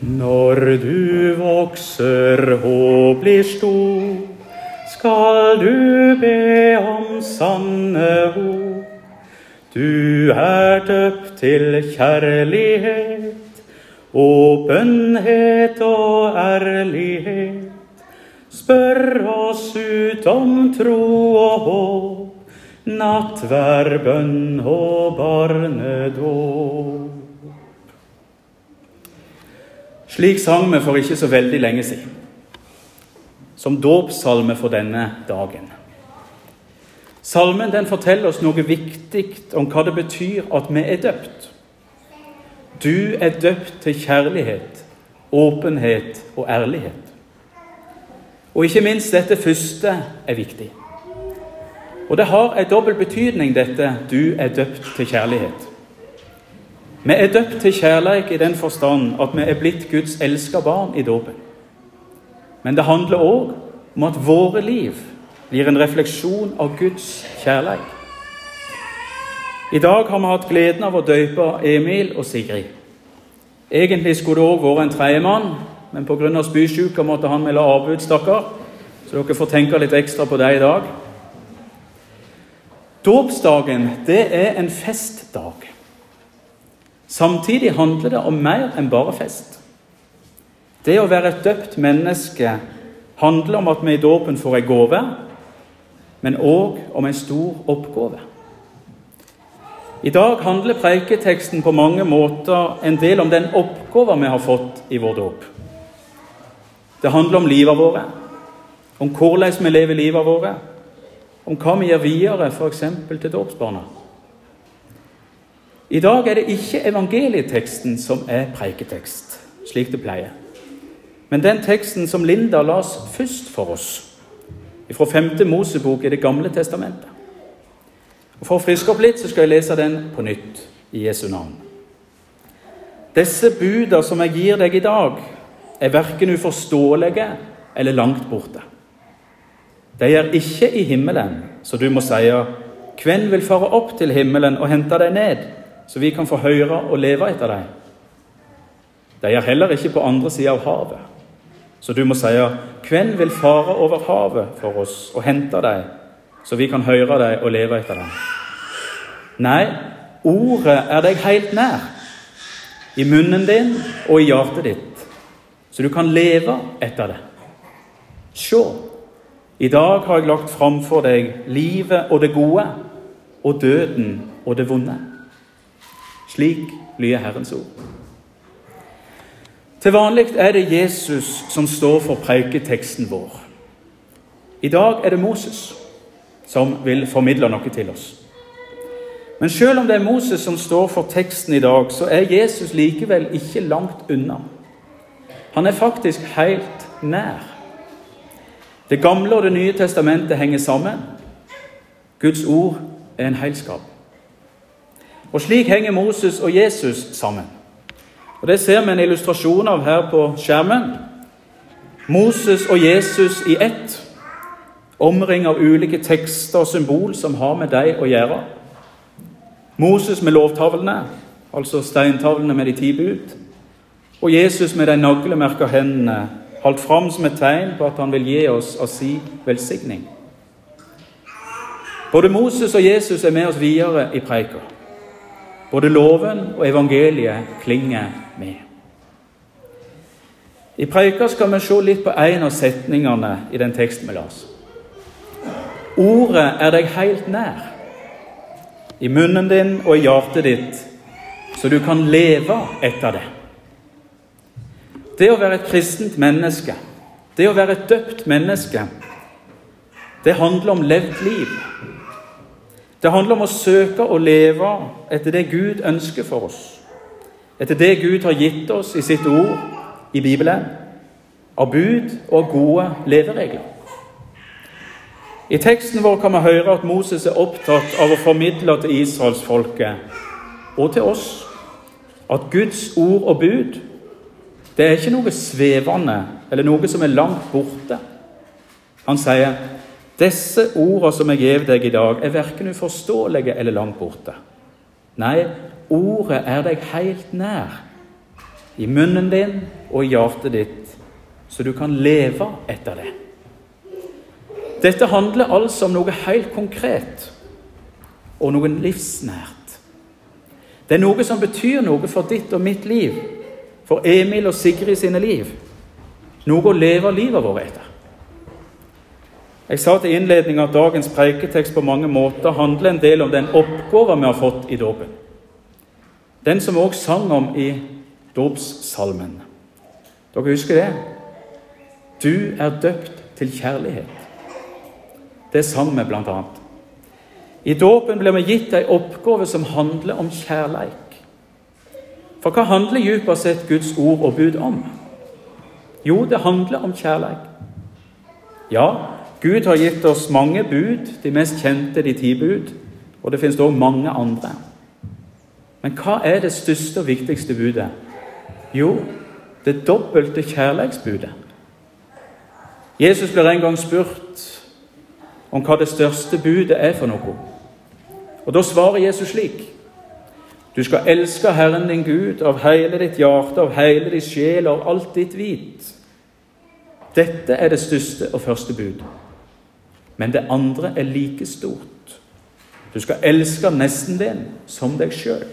Når du vokser og blir stor, skal du be om sanne ord. Du er døpt til kjærlighet, åpenhet og ærlighet. Spør oss ut om tro og håp, nattverd, bønn og barnedåp. Slik sang vi for ikke så veldig lenge siden, som dåpssalme for denne dagen. Salmen den forteller oss noe viktig om hva det betyr at vi er døpt. Du er døpt til kjærlighet, åpenhet og ærlighet. Og ikke minst dette første er viktig. Og det har en dobbel betydning, dette 'du er døpt til kjærlighet'. Vi er døpt til kjærlighet i den forstand at vi er blitt Guds elska barn i dåpen. Men det handler òg om at våre liv blir en refleksjon av Guds kjærlighet. I dag har vi hatt gleden av å døpe Emil og Sigrid. Egentlig skulle det òg vært en tredjemann, men pga. spysjuka måtte han melde avbud, stakkar. Så dere får tenke litt ekstra på det i dag. Dåpsdagen, det er en festdag. Samtidig handler det om mer enn bare fest. Det å være et døpt menneske handler om at vi i dåpen får en gave, men òg om en stor oppgave. I dag handler preiketeksten på mange måter en del om den oppgaven vi har fått i vår dåp. Det handler om livet våre, om hvordan vi lever livet våre, om hva vi gjør videre, f.eks. til dåpsbarna. I dag er det ikke evangelieteksten som er preiketekst, slik det pleier. Men den teksten som Linda las først for oss, fra 5. Mosebok i Det gamle testamentet. Og For å friske opp litt så skal jeg lese den på nytt i Jesu navn. Disse buda som jeg gir deg i dag, er verken uforståelige eller langt borte. De er ikke i himmelen, så du må si hvem vil fare opp til himmelen og hente deg ned? Så vi kan få høre og leve etter dem. De er heller ikke på andre sida av havet. Så du må si, hvem vil fare over havet for oss og hente dem, så vi kan høre dem og leve etter dem? Nei, ordet er deg helt nær, i munnen din og i hjertet ditt, så du kan leve etter det. Se, i dag har jeg lagt framfor deg livet og det gode, og døden og det vonde. Slik lyder Herrens ord. Til vanlig er det Jesus som står for preiketeksten vår. I dag er det Moses som vil formidle noe til oss. Men selv om det er Moses som står for teksten i dag, så er Jesus likevel ikke langt unna. Han er faktisk helt nær. Det gamle og Det nye testamentet henger sammen. Guds ord er en heilskap. Og Slik henger Moses og Jesus sammen. Og Det ser vi en illustrasjon av her på skjermen. Moses og Jesus i ett, omring av ulike tekster og symbol som har med dem å gjøre. Moses med lovtavlene, altså steintavlene med de ti bud. Og Jesus med de naglemerka hendene, holdt fram som et tegn på at han vil gi oss av si velsigning. Både Moses og Jesus er med oss videre i preika. Både loven og evangeliet klinger med. I preika skal vi se litt på en av setningene i den teksten vi las. Ordet er deg helt nær, i munnen din og i hjertet ditt, så du kan leve etter det. Det å være et kristent menneske, det å være et døpt menneske, det handler om levd liv. Det handler om å søke å leve etter det Gud ønsker for oss. Etter det Gud har gitt oss i sitt ord i Bibelen, av bud og gode leveregler. I teksten vår kan vi høre at Moses er opptatt av å formidle til israelsfolket og til oss at Guds ord og bud det er ikke noe svevende eller noe som er langt borte. Han sier disse ordene som jeg gir deg i dag, er verken uforståelige eller langt borte. Nei, ordet er deg helt nær, i munnen din og i hjertet ditt, så du kan leve etter det. Dette handler altså om noe helt konkret og noe livsnært. Det er noe som betyr noe for ditt og mitt liv, for Emil og Sigrid sine liv. Noe å leve livet vårt etter. Jeg sa til innledning at dagens preiketekst på mange måter handler en del om den oppgaven vi har fått i dåpen. Den som vi òg sang om i dåpssalmen. Dere husker det? Du er døpt til kjærlighet. Det sang vi annet. I dåpen blir vi gitt ei oppgave som handler om kjærleik. For hva handler dypest sett Guds ord og bud om? Jo, det handler om kjærleik. Ja, Gud har gitt oss mange bud, de mest kjente, de ti bud. Og det finnes òg mange andre. Men hva er det største og viktigste budet? Jo, det dobbelte kjærlighetsbudet. Jesus blir en gang spurt om hva det største budet er for noe. Og Da svarer Jesus slik.: Du skal elske Herren din Gud av hele ditt hjerte, av hele ditt sjel av alt ditt hvit. Dette er det største og første bud. Men det andre er like stort. Du skal elske nesten din som deg sjøl.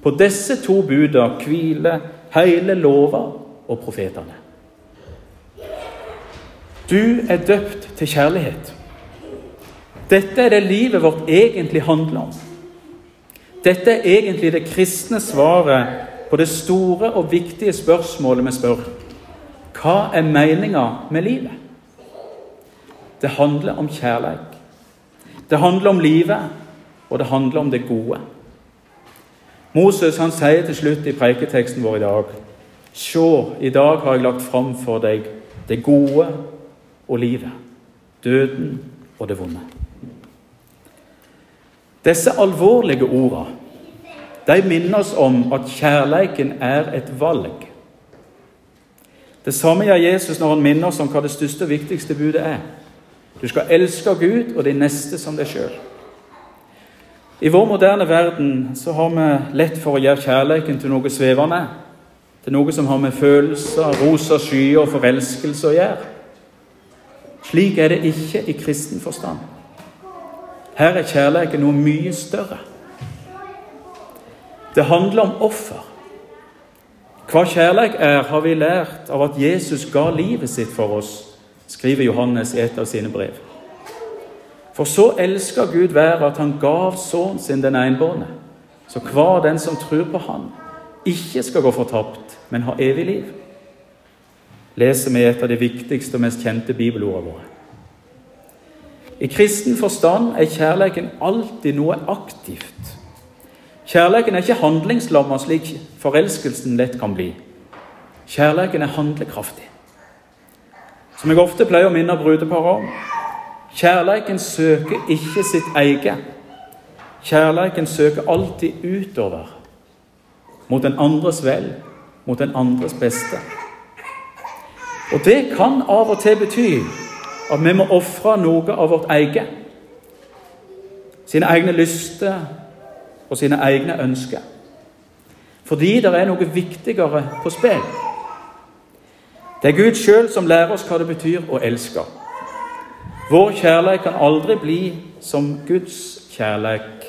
På disse to buda hviler hele lova og profetene. Du er døpt til kjærlighet. Dette er det livet vårt egentlig handler om. Dette er egentlig det kristne svaret på det store og viktige spørsmålet vi spør. Hva er meninga med livet? Det handler om kjærlighet. Det handler om livet, og det handler om det gode. Moses han sier til slutt i preiketeksten vår i dag Se, i dag har jeg lagt fram for deg det gode og livet, døden og det vonde. Disse alvorlige ordene de minner oss om at kjærleiken er et valg. Det samme gjør Jesus når han minner oss om hva det største og viktigste budet er. Du skal elske Gud og de neste som deg sjøl. I vår moderne verden så har vi lett for å gjøre kjærligheten til noe svevende. Til noe som har med følelser, rosa skyer og forelskelse å gjøre. Slik er det ikke i kristen forstand. Her er kjærligheten noe mye større. Det handler om offer. Hva kjærlighet er, har vi lært av at Jesus ga livet sitt for oss skriver Johannes i et av sine brev. For så elsker Gud været at han gav sønnen sin den enbårne, så hver den som tror på Han, ikke skal gå fortapt, men ha evig liv. Leser vi et av de viktigste og mest kjente bibelordene våre. I kristen forstand er kjærligheten alltid noe aktivt. Kjærligheten er ikke handlingslamma slik forelskelsen lett kan bli. Kjærligheten er handlekraftig som jeg ofte pleier å minne brudeparet om. Kjærleiken søker ikke sitt eget. Kjærleiken søker alltid utover, mot den andres vel, mot den andres beste. Og det kan av og til bety at vi må ofre noe av vårt eget. Sine egne lyster og sine egne ønsker. Fordi det er noe viktigere på spill. Det er Gud sjøl som lærer oss hva det betyr å elske. Vår kjærlighet kan aldri bli som Guds kjærlighet.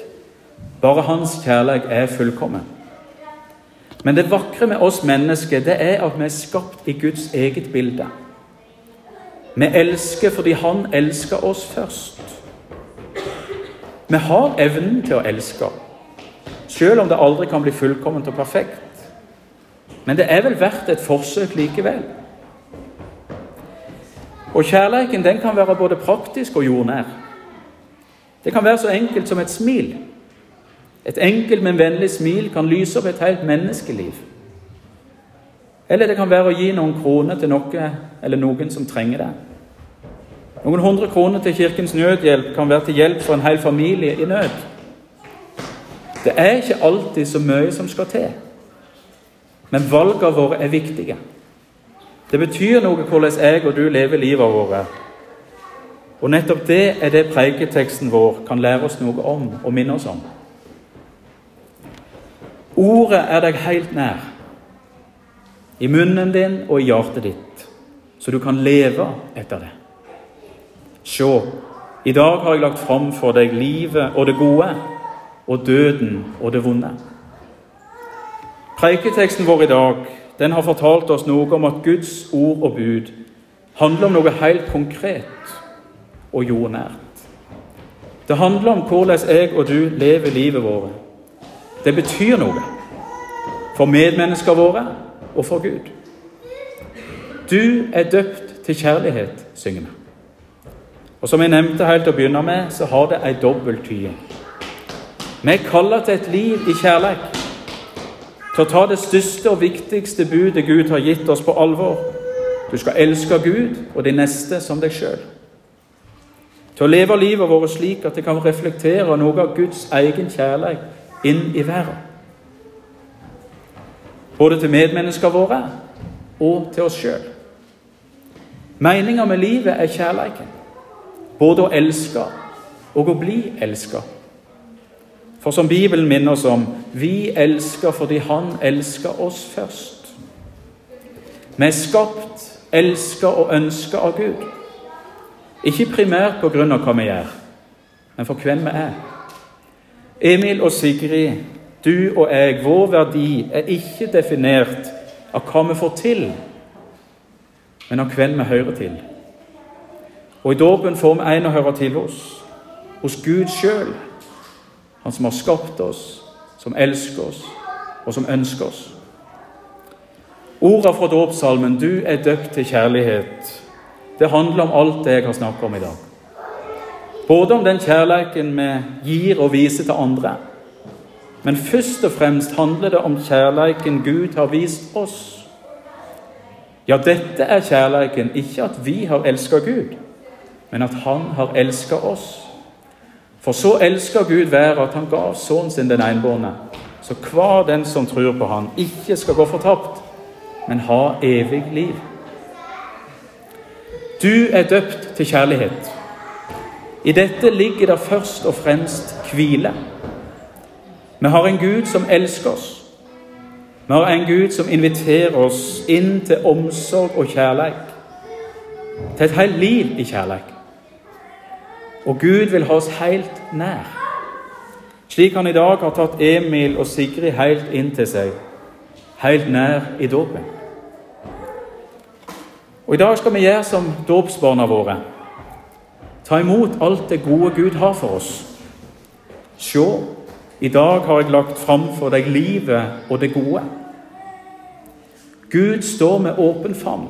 Bare Hans kjærlighet er fullkommen. Men det vakre med oss mennesker det er at vi er skapt i Guds eget bilde. Vi elsker fordi Han elsker oss først. Vi har evnen til å elske, selv om det aldri kan bli fullkomment og perfekt. Men det er vel verdt et forsøk likevel. Og kjærleiken den kan være både praktisk og jordnær. Det kan være så enkelt som et smil. Et enkelt, men vennlig smil kan lyse opp et helt menneskeliv. Eller det kan være å gi noen kroner til noe eller noen som trenger det. Noen hundre kroner til Kirkens Nødhjelp kan være til hjelp for en hel familie i nød. Det er ikke alltid så mye som skal til, men valgene våre er viktige. Det betyr noe hvordan jeg og du lever livet vårt. Og nettopp det er det preiketeksten vår kan lære oss noe om og minne oss om. Ordet er deg helt nær. i munnen din og i hjertet ditt, så du kan leve etter det. Se, i dag har jeg lagt fram for deg livet og det gode, og døden og det vonde. Preiketeksten vår i dag den har fortalt oss noe om at Guds ord og bud handler om noe helt konkret og jordnært. Det handler om hvordan jeg og du lever livet vårt. Det betyr noe for medmennesker våre og for Gud. Du er døpt til kjærlighet, synger vi. Og som jeg nevnte helt til å begynne med, så har det ei dobbelttyding. Vi er kalla til et liv i kjærlighet. Til å ta det største og viktigste budet Gud har gitt oss, på alvor. Du skal elske Gud og de neste som deg sjøl. Til å leve livet vårt slik at det kan reflektere noe av Guds egen kjærlighet inn i verden. Både til medmennesker våre og til oss sjøl. Meninga med livet er kjærleiken. Både å elske og å bli elska. For som Bibelen minner oss om, vi elsker fordi Han elsker oss først. Vi er skapt, elsker og ønsker av Gud. Ikke primært på grunn av hva vi gjør, men for hvem vi er. Emil og Sigrid, du og jeg, vår verdi er ikke definert av hva vi får til, men av hvem vi hører til. Og i dåpen får vi en å høre til hos, hos Gud sjøl. Han som har skapt oss, som elsker oss, og som ønsker oss. Ordene fra dåpssalmen 'Du er døpt til kjærlighet' det handler om alt det jeg har snakket om i dag. Både om den kjærligheten vi gir og viser til andre. Men først og fremst handler det om kjærligheten Gud har vist oss. Ja, dette er kjærligheten, ikke at vi har elsket Gud, men at Han har elsket oss. For så elsker Gud været at han gav sønnen sin den enbårne, så hver den som tror på Han, ikke skal gå fortapt, men ha evig liv. Du er døpt til kjærlighet. I dette ligger det først og fremst hvile. Vi har en Gud som elsker oss. Vi har en Gud som inviterer oss inn til omsorg og kjærlighet. Til et helt liv i kjærlighet. Og Gud vil ha oss helt nær. Slik han i dag har tatt Emil og Sigrid helt inn til seg, helt nær i dåpen. Og I dag skal vi gjøre som dåpsbarna våre. Ta imot alt det gode Gud har for oss. Se, i dag har jeg lagt fram for deg livet og det gode. Gud står med åpen favn.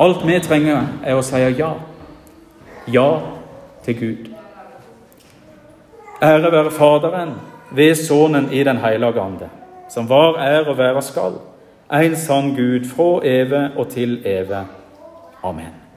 Alt vi trenger, er å si ja. Ja til Gud. Ære være Faderen ved Sønnen i Den hellige ande, som var, er og være skal, en sann Gud fra evig og til evig. Amen.